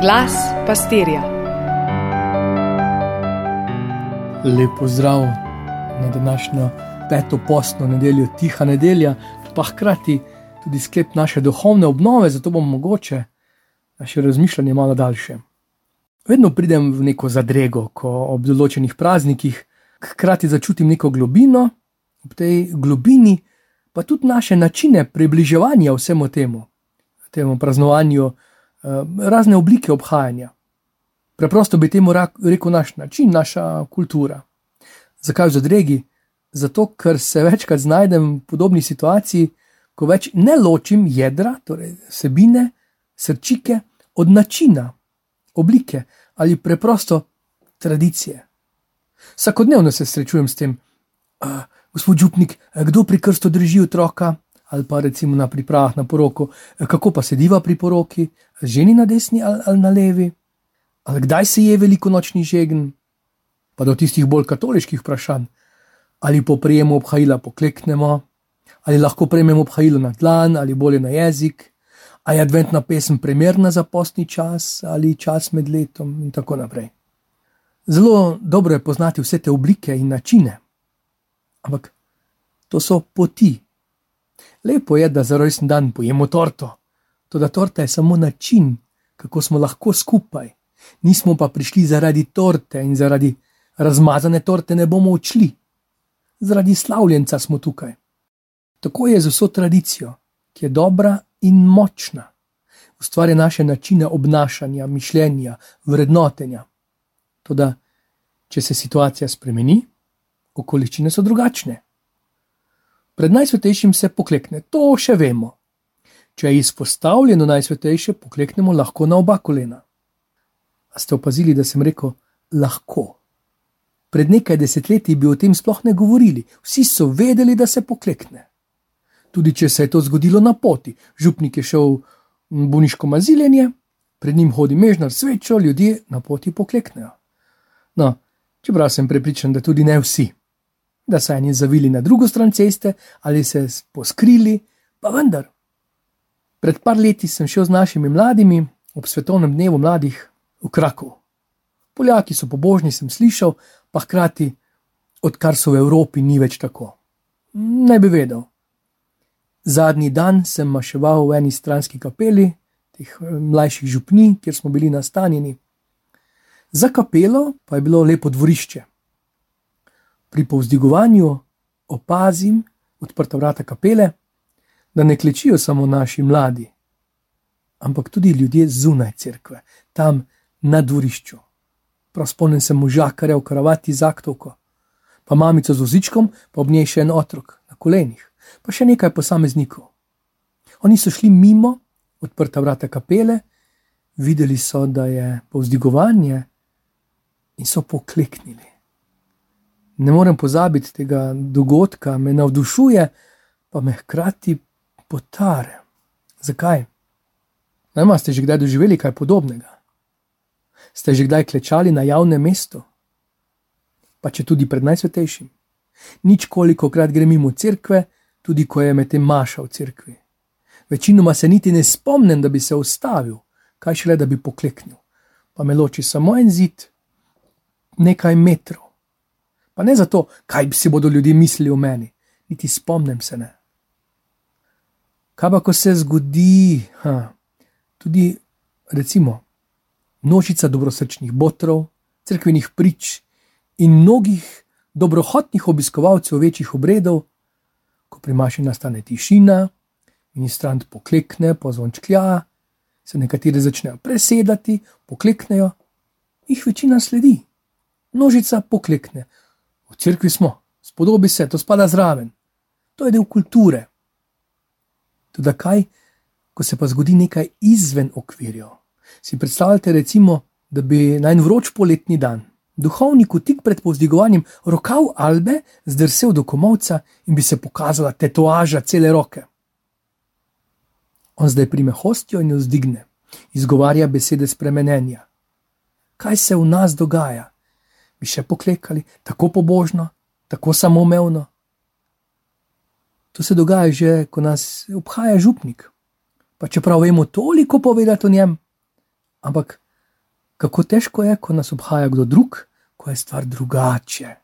Glas pastirja. Lepo zdrav na današnjo peto postno nedeljo, tiha nedelja, pa hkrati tudi sklep naše duhovne obnove, zato bomo mogoče naše razmišljanje malo daljše. Vedno pridem v neko zadrego, ko ob določenih praznikih hkrati začutim neko globino, ob tej globini pa tudi naše načine približevanja vsemu temu, temu praznovanju, razne oblike obhajanja. Preprosto bi temu rekel naš način, naša kultura. Zakaj v zadregi? Zato, ker se večkrat znajdem v podobni situaciji, ko več ne ločim jedra, torej sebine, srčike od načina, oblike ali preprosto tradicije. Vsakodnevno se srečujem s tem, uh, gospod Župnik, kdo pri krstu drži otroka, ali pa recimo na pripravah na poroko, kako pa sediva pri poroki, ženi na desni ali, ali na levi, ali kdaj se je veliko nočni žegen, pa do tistih bolj katoliških vprašanj, ali po prijemu obhajila pokleknemo, ali lahko prejmemo obhajilo na dlan ali bolje na jezik, ali je adventna pesem primerna za postni čas ali čas med letom in tako naprej. Zelo dobro je poznati vse te oblike in načine. Ampak to so poti. Lepo je, da za rojsten dan pojemo torto, to da torta je samo način, kako smo lahko skupaj. Nismo pa prišli zaradi torte in zaradi razmazane torte ne bomo odšli. Zaradi slavljenca smo tukaj. Tako je z vso tradicijo, ki je dobra in močna, ustvarja naše načine obnašanja, mišljenja, vrednotenja. Toda, če se situacija spremeni, okoliščine so drugačne. Pred najsvetejšim se poklekne, to še vemo. Če je izpostavljeno najsvetejše, pokleknemo lahko na oba kolena. A ste opazili, da sem rekel lahko? Pred nekaj desetletji bi o tem sploh ne govorili, vsi so vedeli, da se poklekne. Tudi če se je to zgodilo na poti, župnik je šel v bolniško maziljenje, pred njim hodi mežnar svečo, ljudje na poti pokleknejo. No, čeprav sem prepričan, da tudi ne vsi da so eni zavili na drugo stran ceste ali se poskrili, pa vendar. Pred par leti sem šel z našimi mladimi ob svetovnem dnevu mladih v Krakov. Poljaki so pobožni, sem slišal, pa hkrati, odkar so v Evropi, ni več tako. Ne bi vedel. Zadnji dan sem maševal v eni stranski kapeli, teh eh, mlajših župni, kjer smo bili nastanjeni. Za kapelo pa je bilo lepo dvorišče pri povzdigovanju opazim odprta vrata kapele, da ne klečijo samo naši mladi, ampak tudi ljudje zunaj cerkve, tam na dvorišču. Prav spomnim se možakarja v karavati z aktovko, pa mamico z ozičkom, pa ob njej še en otrok na kolenih, pa še nekaj posameznikov. Oni so šli mimo odprta vrata kapele, videli so, da je povzdigovanje in so pokleknili ne morem pozabiti tega dogodka, me navdušuje, pa me hkrati potare. Zakaj? Najma ste že kdaj doživeli kaj podobnega? Ste že kdaj klečali na javnem mestu? Pa če tudi pred najsvetejšim. Nič koliko krat grem mimo cerkve, tudi ko je med tem maša v cerkvi. Večinoma se niti ne spomnim, da bi se ustavil, kaj šele da bi pokleknil. Pa me loči samo en zid, nekaj metrov. Pa ne zato, kaj bi si bodo ljudje mislili o meni, niti spomnim se ne. Kaj pa, ko se zgodi, ha, tudi recimo, množica dobrosrčnih botrov, crkvenih prič in mnogih dobrohotnih obiskovalcev večjih obredov, ko pri maši nastane tišina, ministrant poklekne, pozvončklja, se nekateri začnejo presedati, pokleknejo, jih večina sledi. Množica poklekne, V cerkvi smo, spodobi se, to spada zraven. To je del kulture. Tudi kaj, ko se pa zgodi nekaj izven okvirja. Si predstavljate, recimo, da bi na en vroč poletni dan duhovniku tik pred povzdigovanjem rokav albe zdrsel do komovca in bi se pokazala tetovaža cele roke. On zdaj prime hostijo in jo zdigne, izgovarja besede spremenjenja. Kaj se v nas dogaja? Bi še poklekali, tako pobožno, tako samoumevno. To se dogaja že, ko nas obhaja župnik. Pa čeprav vemo toliko povedati o njem, ampak kako težko je, ko nas obhaja kdo drug, ko je stvar drugače.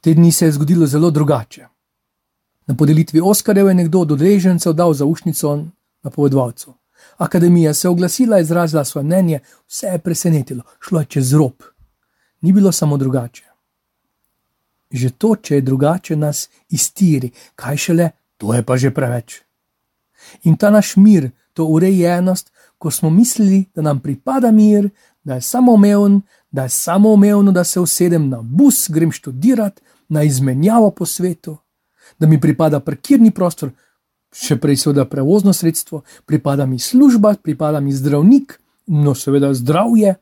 Te dni se je zgodilo zelo drugače. Na podelitvi Oskarjev je nekdo od odrežencev dal zaušnico napovedovalcu. Akademija se je oglasila, izrazila svoje mnenje, vse je presenetilo, šlo je čez rob. Ni bilo samo drugače. Že to, če je drugače, nas iztiri, kaj šele, to je pa že preveč. In ta naš mir, to urejenost, ko smo mislili, da nam pripada mir, da je samoumeven, da je samoumevno, da se usedem na bus, grem študirati, na izmenjavo po svetu, da mi pripada parkirni prostor, še prej seveda prevozno sredstvo, pripada mi služba, pripada mi zdravnik, no seveda zdravje,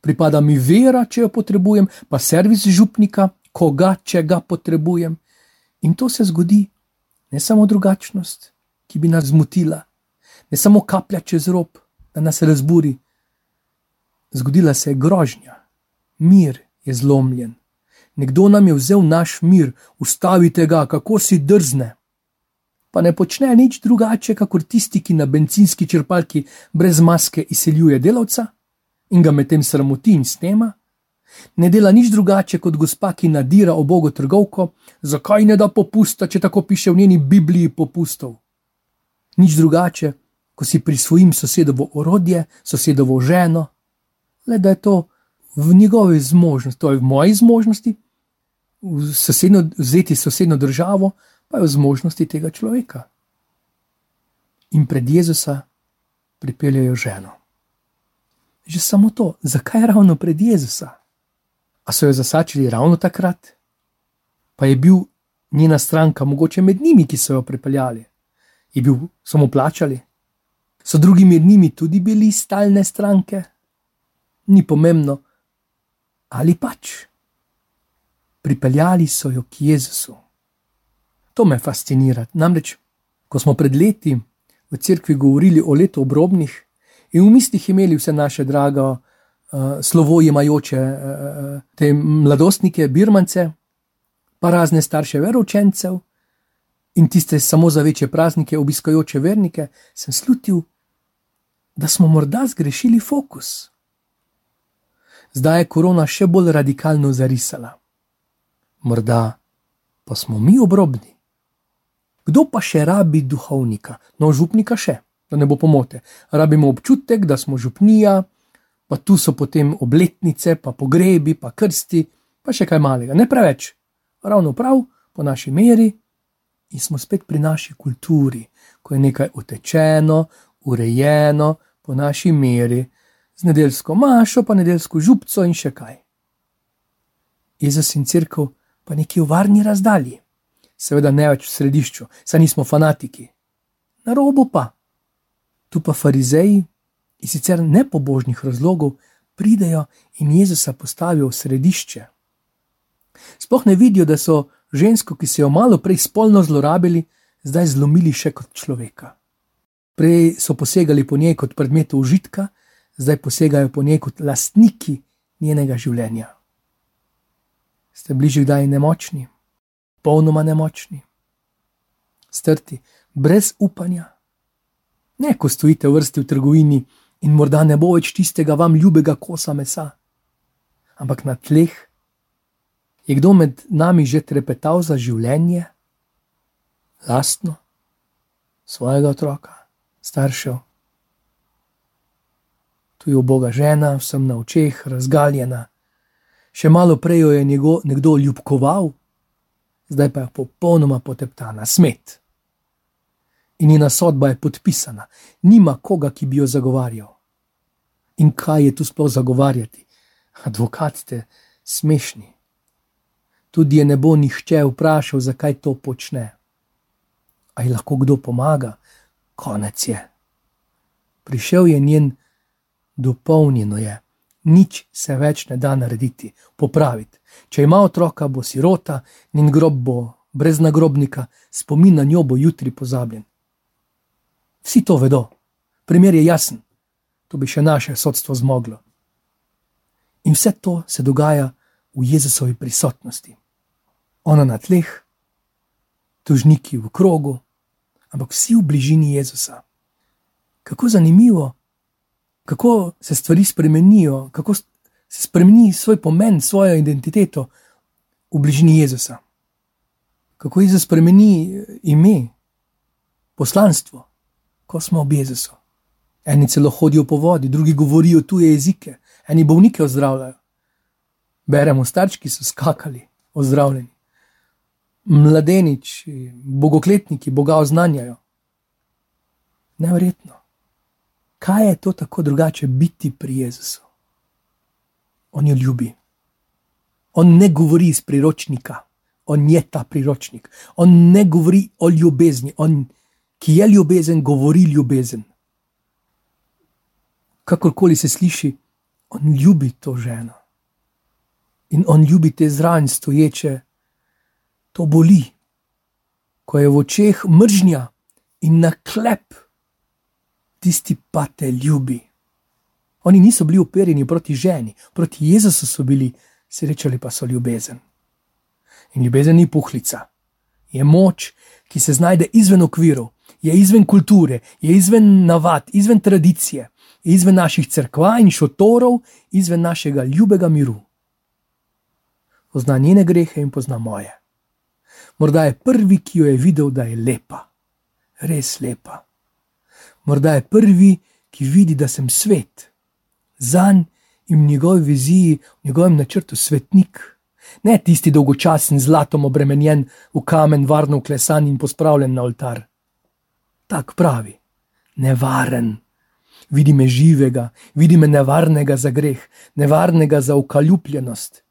pripada mi vera, če jo potrebujem, pa servis župnika, koga, če ga potrebujem. In to se zgodi, ne samo drugačnost, ki bi nas zmotila, ne samo kaplja čez rob, da nas razburi. Zgodila se je grožnja, mir je zlomljen. Nekdo nam je vzel naš mir, ustavite ga, kako si drzne. Pa ne počne nič drugače, kot tisti, ki na benzinski črpalki brez maske izseljuje delavca in ga medtem sramoti in snema. Ne dela nič drugače kot gospa, ki nadira obogo trgovko, zakaj ne da popusta, če tako piše v njeni Bibliji popustov. Nič drugače, ko si prisvojim sosedovo orodje, sosedovo ženo, le da je to v njegovi zmožnosti, to je v moji zmožnosti, v sosedno, vzeti sosedno državo, pa je v zmožnosti tega človeka. In pred Jezusa pripeljejo ženo. Že samo to, zakaj ravno pred Jezusa? A so jo zasačili ravno takrat? Pa je bil njena stranka mogoče med njimi, ki so jo pripeljali? Je bil samo plačali? so drugi med njimi tudi bili stalne stranke? Ni pomembno, ali pač. Pripeljali so jo k Jezusu. To me fascinira. Namreč, ko smo pred leti v cerkvi govorili o letu obrobnih in v mislih imeli vse naše drago, uh, slovo imajoče uh, te mladostnike, birmance, pa razne starše verovčencev in tiste samo za večje praznike obiskajoče vernike, sem slutil, da smo morda zgrešili fokus. Zdaj je korona še bolj radikalno zarisala. Morda pa smo mi obrobni. Kdo pa še rabi duhovnika, no župnika še, da ne bo pomote. Rabimo občutek, da smo župnija, pa tu so potem obletnice, pa pogrebi, pa krsti, pa še kaj malega, ne preveč, ravno prav, po naši meri, in smo spet pri naši kulturi, ko je nekaj utečeno, urejeno, po naši meri, z nedeljsko mašo, pa nedeljsko župco in še kaj. Jezus in crkva pa nekje v varni razdalji, seveda ne več v središču, saj nismo fanatiki, na robu pa. Tu pa farizeji iz sicer nepobožnih razlogov pridejo in Jezusa postavijo v središče. Sploh ne vidijo, da so žensko, ki so jo malo prej spolno zlorabili, zdaj zlomili še kot človeka. Prej so posegali po njej kot predmetu užitka, zdaj posegajo po njej kot lastniki njenega življenja. Ste bližje kdaj nemočni, popolnoma nemočni, strti, brez upanja. Ne, ko stojite v vrsti v trgovini in morda ne bo več tistega vam ljubega kosa mesa, ampak na tleh. Je kdo med nami že trepetal za življenje, lastno, svojega otroka? staršev. Tu je uboga žena, vsem na očeh, razgaljena. Še malo prej jo je njego, nekdo ljubkoval, zdaj pa je popolnoma poteptana, smet. In njena sodba je podpisana, nima koga, ki bi jo zagovarjal. In kaj je tu sploh zagovarjati? Advokat ste smešni. Tudi je ne bo nihče vprašal, zakaj to počne. A ji lahko kdo pomaga, konec je. Prišel je njen, dopolnjeno je, nič se več ne da narediti, popraviti. Če ima otroka, bo sirota, njen grob bo brez nagrobnika, spomin na njo bo jutri pozabljen. Vsi to vedo, primer je jasen, to bi še naše sodstvo zmoglo. In vse to se dogaja v Jezusovi prisotnosti. Ona na tleh, tužniki v krogu, ampak vsi v bližini Jezusa. Kako zanimivo, kako se stvari spremenijo, kako se spremeni svoj pomen, svojo identiteto v bližini Jezusa. Kako Jezus spremeni ime, poslanstvo, ko smo ob Jezusu. Eni celo hodijo po vodi, drugi govorijo tuje jezike, eni bolnike ozdravljajo. Beremo, starčki so skakali, ozdravljeni. Mladeniči, bogokletniki, Boga oznanjajo. Neverjetno. Kaj je to tako drugače biti pri Jezusu? On jo ljubi. On ne govori iz priročnika, on je ta priročnik. On ne govori o ljubezni, on, ki je ljubezen, govori ljubezen. Kakorkoli se sliši, on ljubi to ženo. In on ljubi te zraven stoječe, to boli, ko je v očeh mržnja in na klep tisti pa te ljubi. Oni niso bili uperjeni proti ženi, proti Jezusu so bili, srečali pa so ljubezen. In ljubezen ni puhlica, je moč, ki se znajde izven okvirov, je izven kulture, je izven navad, izven tradicije, izven naših crkva in šotorov, izven našega ljubega miru. Pozna njene grehe in pozna moje. Morda je prvi, ki jo je videl, da je lepa, res lepa morda je prvi, ki vidi, da sem svet. Za njim in v njegovi viziji, v njegovem načrtu svetnik. Ne tisti dolgočasen, zlatom obremenjen, v kamen, varno uklesan in pospravljen na oltar. Tak pravi, nevaren. Vidi me živega, vidi me nevarnega za greh, nevarnega za ukaljubljenost.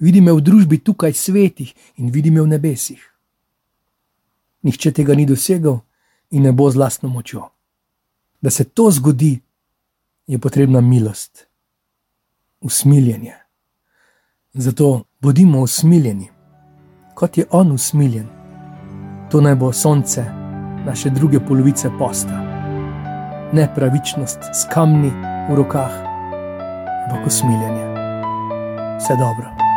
Vidi me v družbi tukaj svetih in vidi me v nebesih. Nihče tega ni dosegel in ne bo z lastno močjo da se to zgodi, je potrebna milost, usmiljenje. Zato bodimo usmiljeni, kot je On usmiljen. To naj bo sonce naše druge polovice posta. Ne pravičnost s kamni v rokah, ampak usmiljenje. Vse dobro.